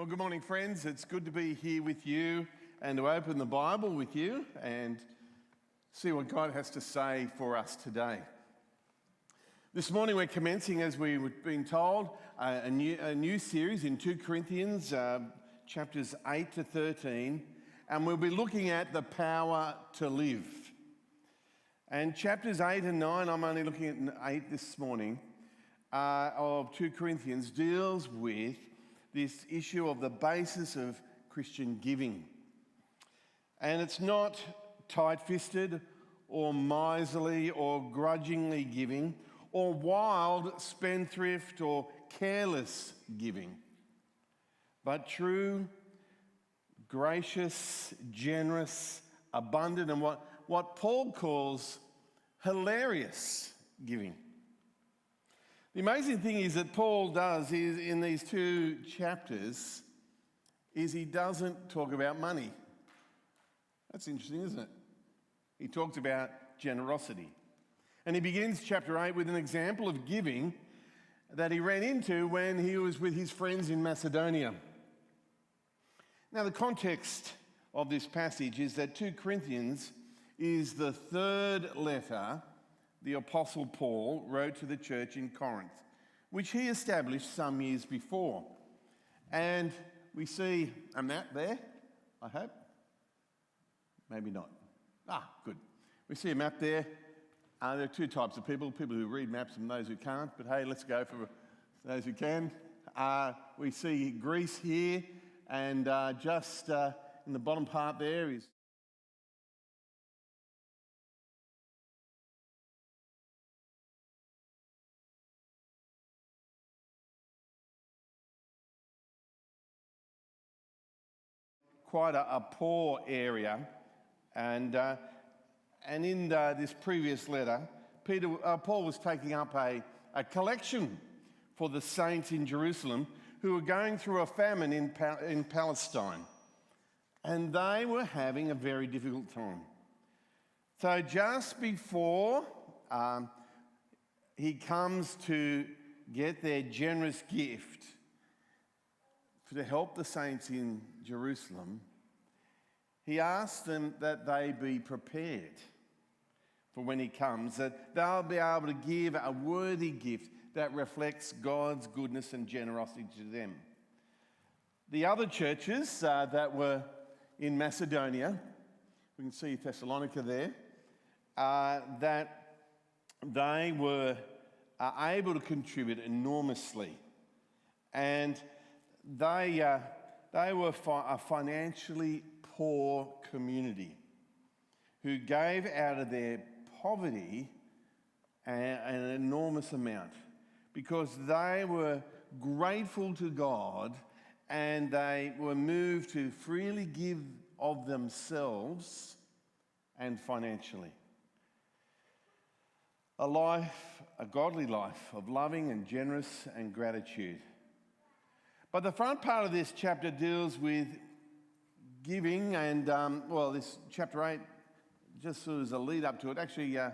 Well, good morning, friends. It's good to be here with you and to open the Bible with you and see what God has to say for us today. This morning, we're commencing, as we've been told, a, new, a new, series in 2 Corinthians, uh, chapters 8 to 13, and we'll be looking at the power to live. And chapters 8 and 9, I'm only looking at 8 this morning, uh, of 2 Corinthians, deals with this issue of the basis of Christian giving. And it's not tight fisted or miserly or grudgingly giving or wild spendthrift or careless giving, but true, gracious, generous, abundant, and what, what Paul calls hilarious giving. The amazing thing is that Paul does is in these two chapters is he doesn't talk about money. That's interesting, isn't it? He talks about generosity. And he begins chapter 8 with an example of giving that he ran into when he was with his friends in Macedonia. Now, the context of this passage is that 2 Corinthians is the third letter the Apostle Paul wrote to the church in Corinth, which he established some years before. And we see a map there, I hope. Maybe not. Ah, good. We see a map there. Uh, there are two types of people people who read maps and those who can't, but hey, let's go for those who can. Uh, we see Greece here, and uh, just uh, in the bottom part there is quite a, a poor area. And, uh, and in uh, this previous letter, Peter, uh, Paul was taking up a, a collection for the saints in Jerusalem who were going through a famine in, in Palestine. And they were having a very difficult time. So just before um, he comes to get their generous gift, to help the saints in Jerusalem, he asked them that they be prepared for when he comes, that they'll be able to give a worthy gift that reflects God's goodness and generosity to them. The other churches uh, that were in Macedonia, we can see Thessalonica there, uh, that they were uh, able to contribute enormously. And they, uh, they were fi- a financially poor community who gave out of their poverty an enormous amount because they were grateful to God and they were moved to freely give of themselves and financially. A life, a godly life of loving and generous and gratitude. But the front part of this chapter deals with giving, and um, well, this chapter 8, just sort of as a lead up to it, actually, uh,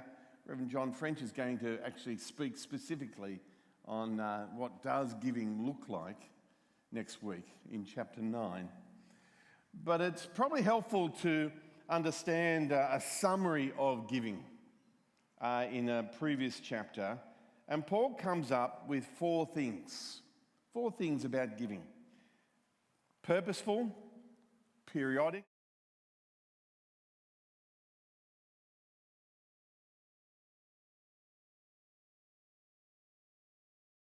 Reverend John French is going to actually speak specifically on uh, what does giving look like next week in chapter 9. But it's probably helpful to understand uh, a summary of giving uh, in a previous chapter. And Paul comes up with four things Four things about giving purposeful, periodic,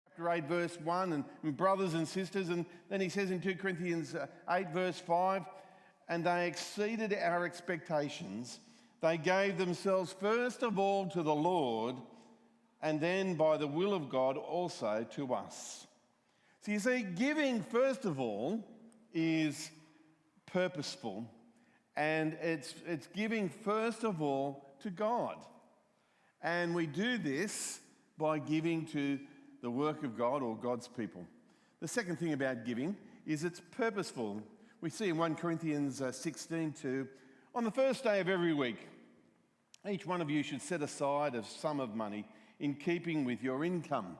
chapter 8, verse 1, and, and, brothers and sisters. And then he says in 2 Corinthians uh, 8, verse 5, and they exceeded our expectations. They gave themselves first of all to the Lord, and then by the will of God also to us. So you see, giving, first of all, is purposeful, and it's, it's giving, first of all, to God. And we do this by giving to the work of God or God's people. The second thing about giving is it's purposeful. We see in 1 Corinthians uh, 16 2, on the first day of every week, each one of you should set aside a sum of money in keeping with your income,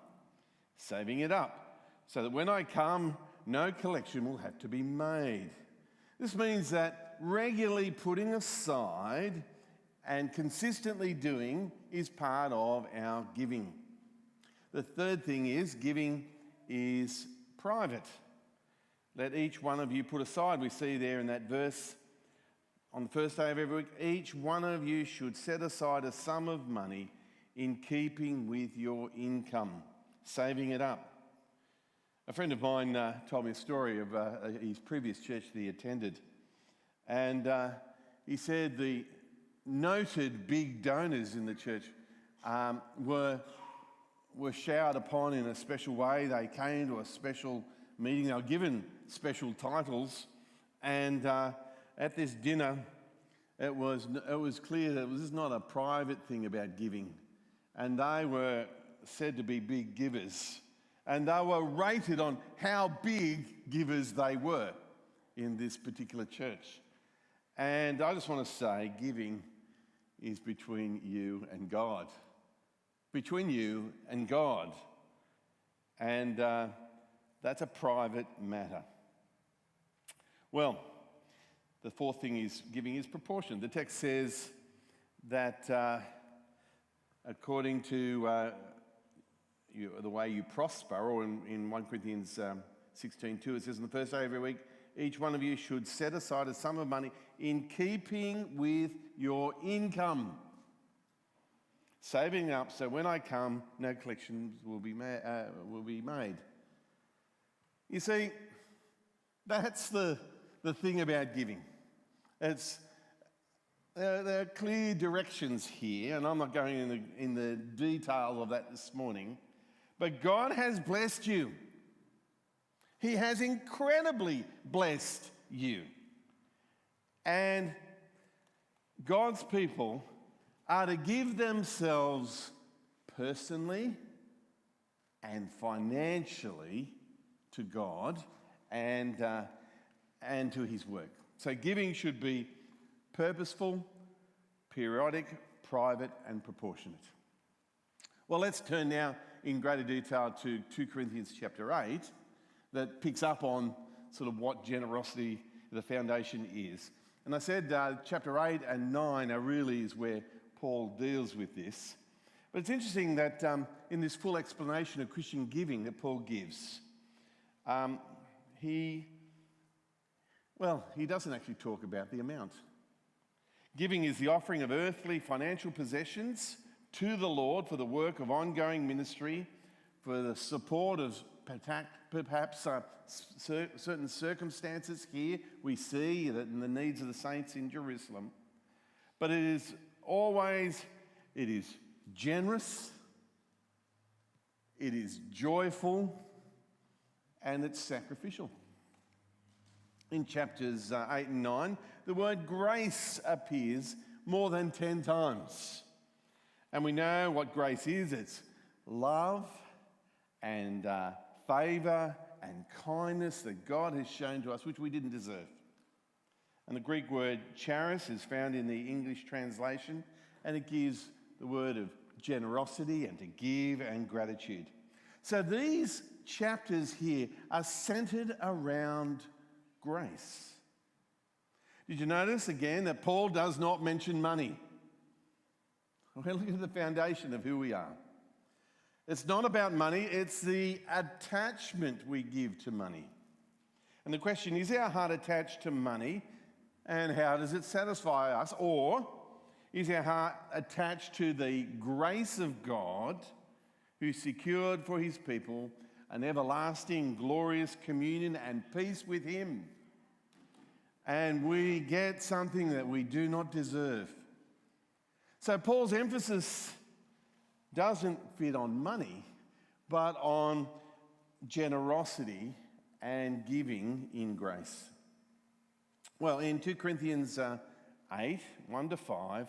saving it up so that when I come, no collection will have to be made. This means that regularly putting aside and consistently doing is part of our giving. The third thing is giving is private. Let each one of you put aside, we see there in that verse, on the first day of every week, each one of you should set aside a sum of money in keeping with your income, saving it up. A friend of mine uh, told me a story of uh, his previous church that he attended. And uh, he said the noted big donors in the church um, were, were showered upon in a special way. They came to a special meeting, they were given special titles. And uh, at this dinner, it was, it was clear that this is not a private thing about giving. And they were said to be big givers. And they were rated on how big givers they were in this particular church. And I just want to say giving is between you and God. Between you and God. And uh, that's a private matter. Well, the fourth thing is giving is proportion. The text says that uh, according to uh, you, the way you prosper, or in, in 1 Corinthians um, 16 2, it says, On the first day of every week, each one of you should set aside a sum of money in keeping with your income. Saving up so when I come, no collections will be, ma- uh, will be made. You see, that's the, the thing about giving. It's, uh, there are clear directions here, and I'm not going in the, in the detail of that this morning, but God has blessed you. He has incredibly blessed you. And God's people are to give themselves personally and financially to God and, uh, and to His work. So giving should be purposeful, periodic, private, and proportionate. Well, let's turn now in greater detail to 2 Corinthians chapter 8 that picks up on sort of what generosity, the foundation is. And I said uh, chapter 8 and 9 are really is where Paul deals with this. But it's interesting that um, in this full explanation of Christian giving that Paul gives, um, he, well, he doesn't actually talk about the amount. Giving is the offering of earthly financial possessions to the Lord for the work of ongoing ministry, for the support of perhaps uh, certain circumstances here. We see that in the needs of the saints in Jerusalem. But it is always, it is generous, it is joyful, and it's sacrificial. In chapters uh, 8 and 9, the word grace appears more than 10 times. And we know what grace is it's love and uh, favour and kindness that God has shown to us, which we didn't deserve. And the Greek word charis is found in the English translation, and it gives the word of generosity and to give and gratitude. So these chapters here are centered around grace. Did you notice again that Paul does not mention money? Well, look at the foundation of who we are. It's not about money, it's the attachment we give to money. And the question is our heart attached to money and how does it satisfy us? Or is our heart attached to the grace of God who secured for his people an everlasting, glorious communion and peace with him? And we get something that we do not deserve. So, Paul's emphasis doesn't fit on money, but on generosity and giving in grace. Well, in 2 Corinthians uh, 8 1 to 5,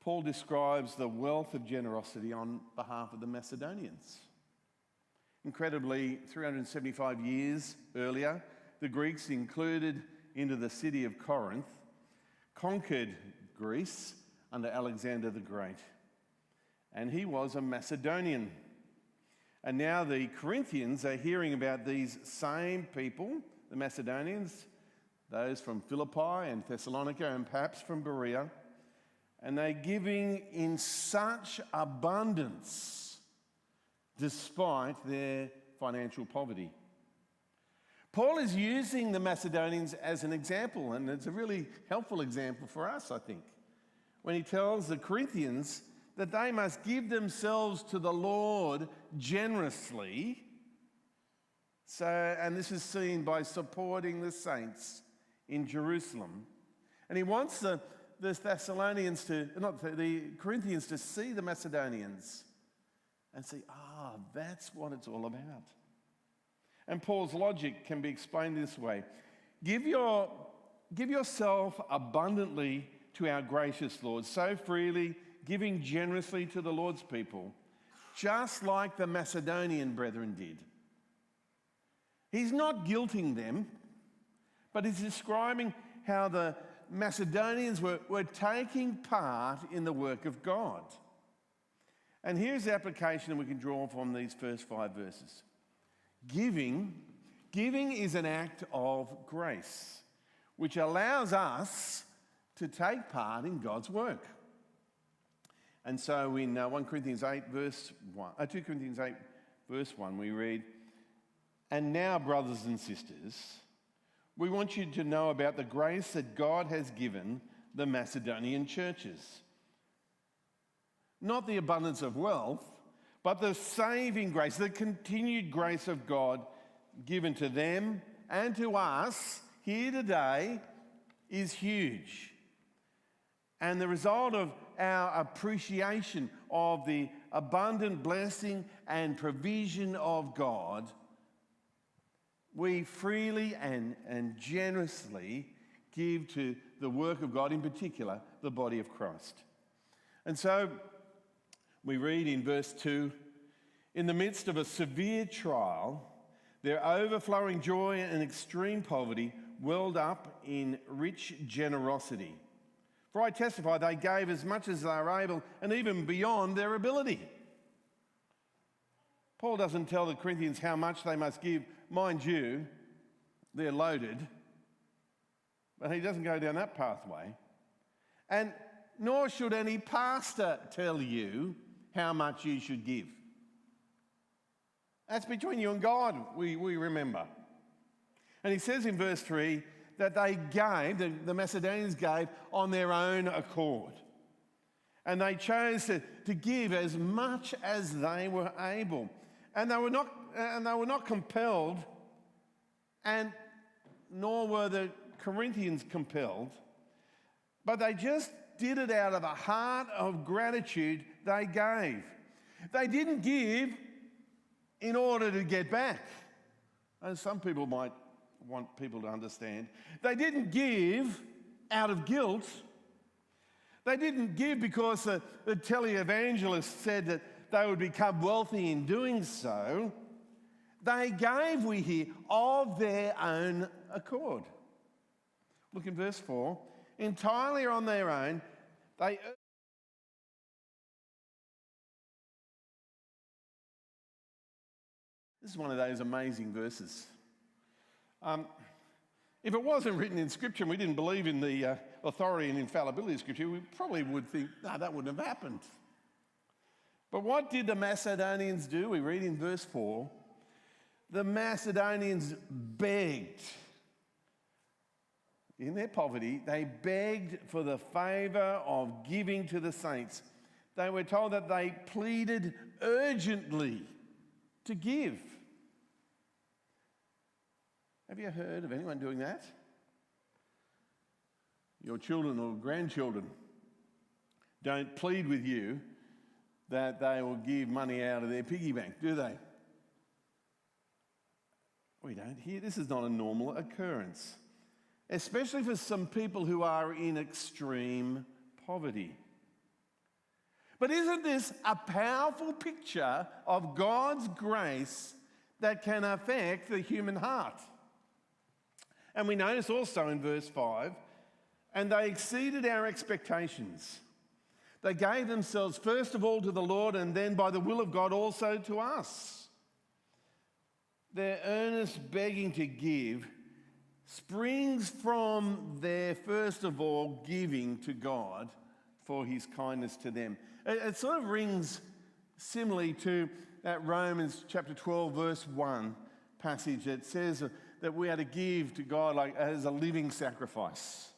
Paul describes the wealth of generosity on behalf of the Macedonians. Incredibly, 375 years earlier, the Greeks included into the city of Corinth, conquered Greece under Alexander the Great and he was a Macedonian. And now the Corinthians are hearing about these same people, the Macedonians, those from Philippi and Thessalonica, and perhaps from Berea, and they're giving in such abundance despite their financial poverty. Paul is using the Macedonians as an example, and it's a really helpful example for us, I think, when he tells the Corinthians that they must give themselves to the Lord generously. So, and this is seen by supporting the saints in Jerusalem. And he wants the, the Thessalonians to, not the, the Corinthians to see the Macedonians and see, ah, that's what it's all about. And Paul's logic can be explained this way give, your, give yourself abundantly to our gracious Lord, so freely, giving generously to the Lord's people, just like the Macedonian brethren did. He's not guilting them, but he's describing how the Macedonians were, were taking part in the work of God. And here's the application that we can draw from these first five verses. Giving, giving is an act of grace, which allows us to take part in God's work. And so in uh, 1 Corinthians 8, verse 1, uh, 2 Corinthians 8, verse 1, we read, And now, brothers and sisters, we want you to know about the grace that God has given the Macedonian churches. Not the abundance of wealth, but the saving grace, the continued grace of God given to them and to us here today is huge. And the result of our appreciation of the abundant blessing and provision of God, we freely and, and generously give to the work of God, in particular, the body of Christ. And so we read in verse 2 In the midst of a severe trial, their overflowing joy and extreme poverty welled up in rich generosity. For I testify they gave as much as they were able and even beyond their ability. Paul doesn't tell the Corinthians how much they must give. Mind you, they're loaded. But he doesn't go down that pathway. And nor should any pastor tell you how much you should give. That's between you and God, we, we remember. And he says in verse 3 that they gave, the, the Macedonians gave on their own accord. And they chose to, to give as much as they were able. And they were not, and they were not compelled, and nor were the Corinthians compelled, but they just did it out of a heart of gratitude they gave. They didn't give in order to get back. And some people might want people to understand. They didn't give out of guilt. They didn't give because the, the televangelist said that they would become wealthy in doing so. They gave, we hear, of their own accord. Look in verse 4. Entirely on their own, they This is one of those amazing verses. Um, if it wasn't written in Scripture and we didn't believe in the uh, authority and infallibility of Scripture, we probably would think, no, that wouldn't have happened. But what did the Macedonians do? We read in verse 4 the Macedonians begged. In their poverty, they begged for the favor of giving to the saints. They were told that they pleaded urgently to give. Have you heard of anyone doing that? Your children or grandchildren don't plead with you that they will give money out of their piggy bank, do they? We don't hear. This is not a normal occurrence, especially for some people who are in extreme poverty. But isn't this a powerful picture of God's grace that can affect the human heart? And we notice also in verse 5 and they exceeded our expectations. They gave themselves first of all to the Lord and then by the will of God also to us. their earnest begging to give springs from their, first of all, giving to God for his kindness to them. It, it sort of rings similarly to that Romans chapter 12, verse 1 passage that says that we are to give to God like as a living sacrifice.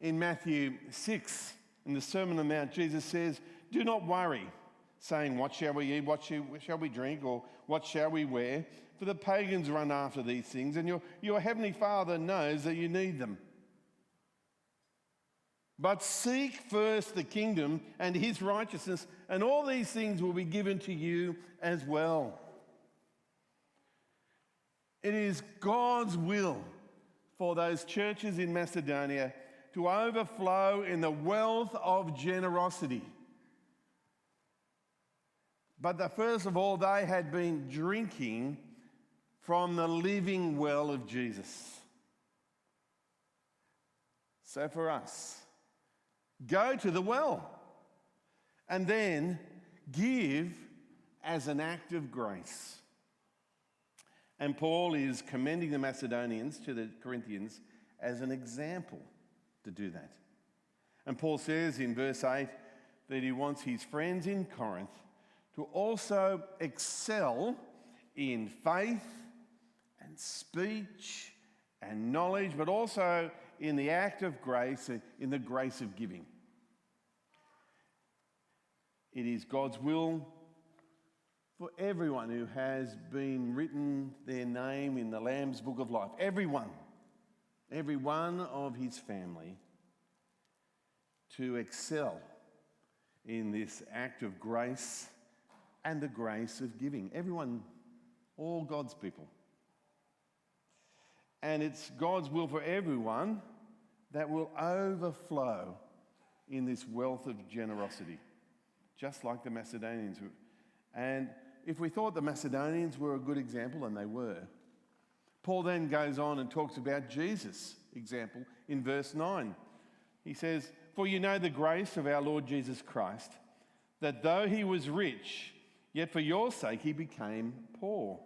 In Matthew 6, in the Sermon on the Mount, Jesus says, Do not worry, saying, What shall we eat? What shall we drink? Or what shall we wear? For the pagans run after these things, and your, your heavenly Father knows that you need them. But seek first the kingdom and his righteousness, and all these things will be given to you as well. It is God's will for those churches in Macedonia to overflow in the wealth of generosity. But the, first of all, they had been drinking from the living well of Jesus. So for us, go to the well and then give as an act of grace. And Paul is commending the Macedonians to the Corinthians as an example to do that. And Paul says in verse 8 that he wants his friends in Corinth to also excel in faith and speech and knowledge, but also in the act of grace, in the grace of giving. It is God's will for everyone who has been written their name in the Lamb's book of life. Everyone, every one of his family, to excel in this act of grace and the grace of giving. Everyone, all God's people. And it's God's will for everyone that will overflow in this wealth of generosity, just like the Macedonians. And if we thought the Macedonians were a good example, and they were, Paul then goes on and talks about Jesus' example in verse 9. He says, For you know the grace of our Lord Jesus Christ, that though he was rich, yet for your sake he became poor,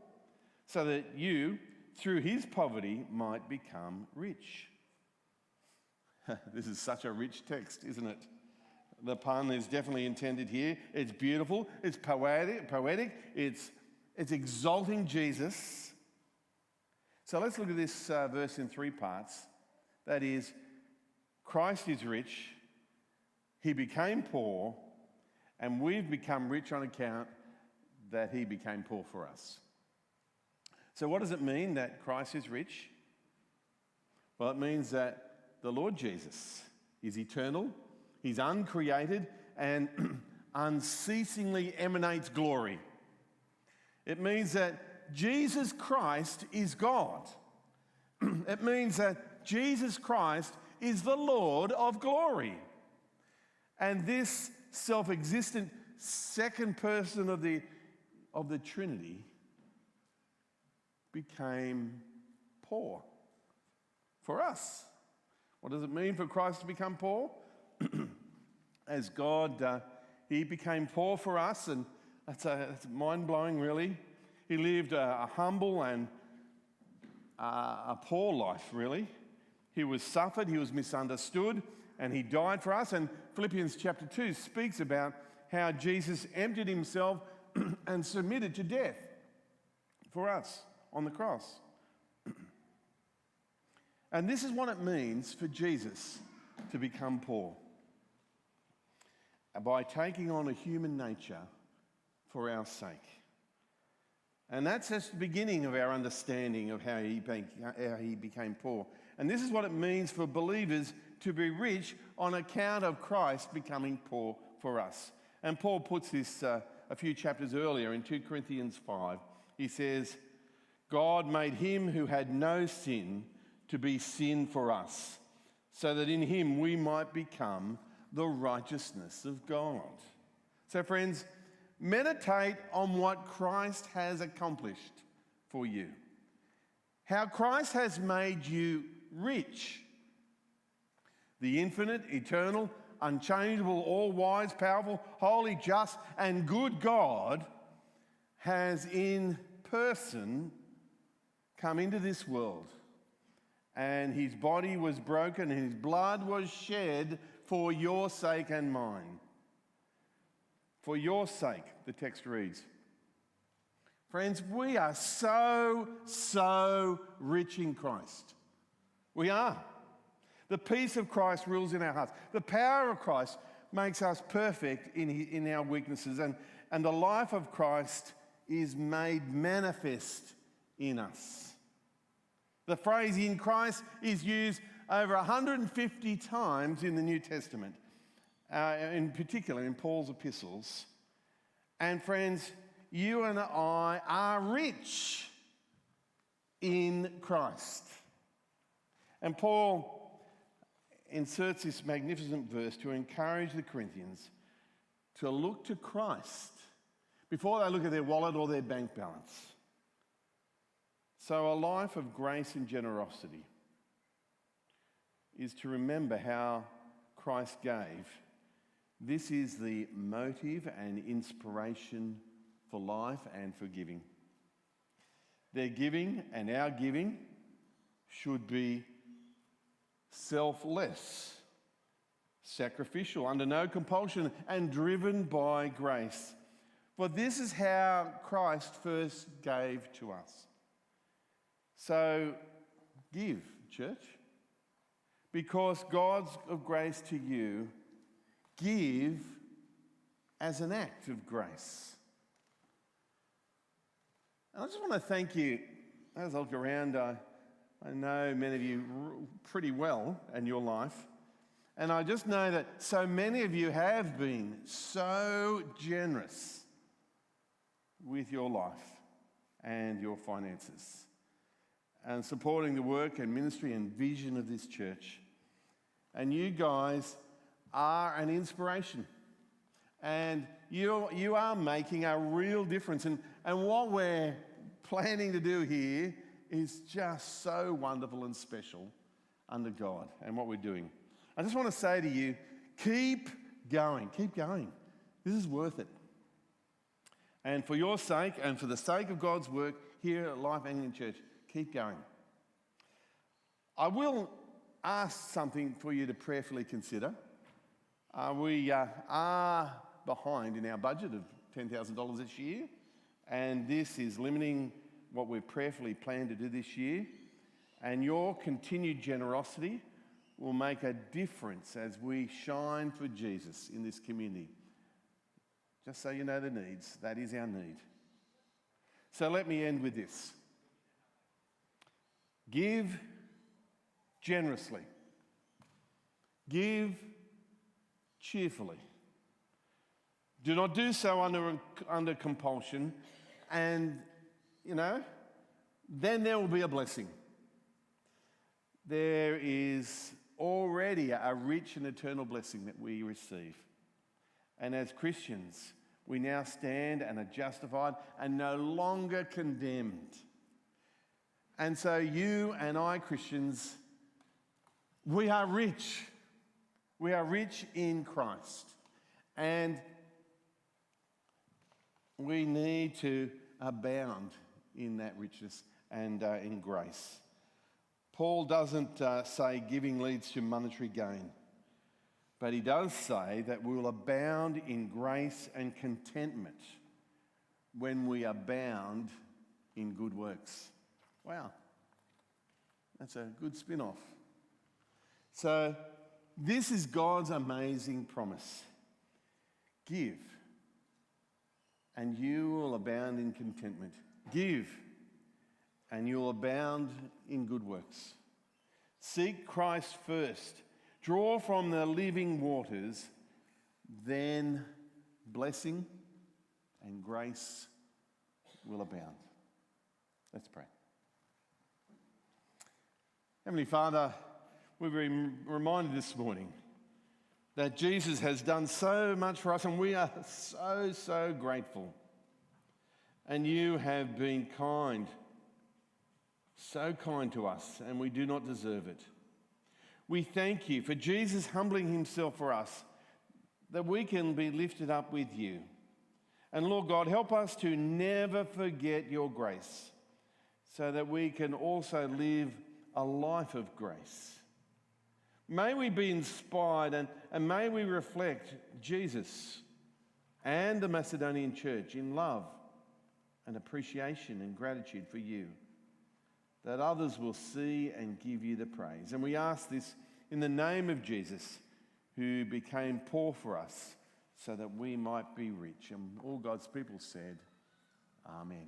so that you, through his poverty, might become rich. this is such a rich text, isn't it? The pun is definitely intended here. It's beautiful, it's poetic, poetic it's, it's exalting Jesus. So let's look at this uh, verse in three parts. That is, Christ is rich, he became poor, and we've become rich on account that he became poor for us. So, what does it mean that Christ is rich? Well, it means that the Lord Jesus is eternal, He's uncreated, and unceasingly emanates glory. It means that Jesus Christ is God. it means that Jesus Christ is the Lord of glory. And this self existent second person of the, of the Trinity became poor for us. What does it mean for Christ to become poor? As God, uh, He became poor for us, and that's, a, that's mind blowing, really. He lived a, a humble and uh, a poor life, really. He was suffered, he was misunderstood, and he died for us. And Philippians chapter 2 speaks about how Jesus emptied himself and submitted to death for us on the cross. And this is what it means for Jesus to become poor by taking on a human nature for our sake. And that's just the beginning of our understanding of how he, how he became poor. And this is what it means for believers to be rich on account of Christ becoming poor for us. And Paul puts this uh, a few chapters earlier in 2 Corinthians 5. He says, God made him who had no sin to be sin for us, so that in him we might become the righteousness of God. So, friends, meditate on what Christ has accomplished for you, how Christ has made you rich. The infinite, eternal, unchangeable, all wise, powerful, holy, just, and good God has in person come into this world and his body was broken and his blood was shed for your sake and mine. For your sake, the text reads. Friends, we are so, so rich in Christ. We are. The peace of Christ rules in our hearts. The power of Christ makes us perfect in, in our weaknesses, and, and the life of Christ is made manifest in us. The phrase in Christ is used over 150 times in the New Testament, uh, in particular in Paul's epistles. And friends, you and I are rich in Christ. And Paul inserts this magnificent verse to encourage the Corinthians to look to Christ before they look at their wallet or their bank balance. So, a life of grace and generosity is to remember how Christ gave. This is the motive and inspiration for life and for giving. Their giving and our giving should be selfless, sacrificial, under no compulsion, and driven by grace. For this is how Christ first gave to us. So give, church, because God's of grace to you, give as an act of grace. And I just want to thank you as I look around. Uh, I know many of you pretty well in your life. And I just know that so many of you have been so generous with your life and your finances and supporting the work and ministry and vision of this church. And you guys are an inspiration. And you, you are making a real difference. And, and what we're planning to do here is just so wonderful and special under God and what we're doing. I just want to say to you keep going, keep going. This is worth it. And for your sake and for the sake of God's work here at Life Anglican Church, keep going. I will ask something for you to prayerfully consider. Uh, we uh, are behind in our budget of $10,000 this year, and this is limiting what we've prayerfully planned to do this year. And your continued generosity will make a difference as we shine for Jesus in this community. Just so you know the needs, that is our need. So let me end with this give generously, give cheerfully. Do not do so under, under compulsion and you know, then there will be a blessing. There is already a rich and eternal blessing that we receive. And as Christians, we now stand and are justified and no longer condemned. And so, you and I, Christians, we are rich. We are rich in Christ. And we need to abound in that richness and uh, in grace. Paul doesn't uh, say giving leads to monetary gain, but he does say that we will abound in grace and contentment when we abound in good works. Wow, that's a good spin off. So, this is God's amazing promise give, and you will abound in contentment. Give, and you'll abound in good works. Seek Christ first. Draw from the living waters, then blessing and grace will abound. Let's pray. Heavenly Father, we've been reminded this morning that Jesus has done so much for us, and we are so, so grateful and you have been kind, so kind to us, and we do not deserve it. We thank you for Jesus humbling himself for us, that we can be lifted up with you. And Lord God, help us to never forget your grace so that we can also live a life of grace. May we be inspired and, and may we reflect Jesus and the Macedonian church in love and appreciation and gratitude for you, that others will see and give you the praise. And we ask this in the name of Jesus, who became poor for us so that we might be rich. And all God's people said, Amen.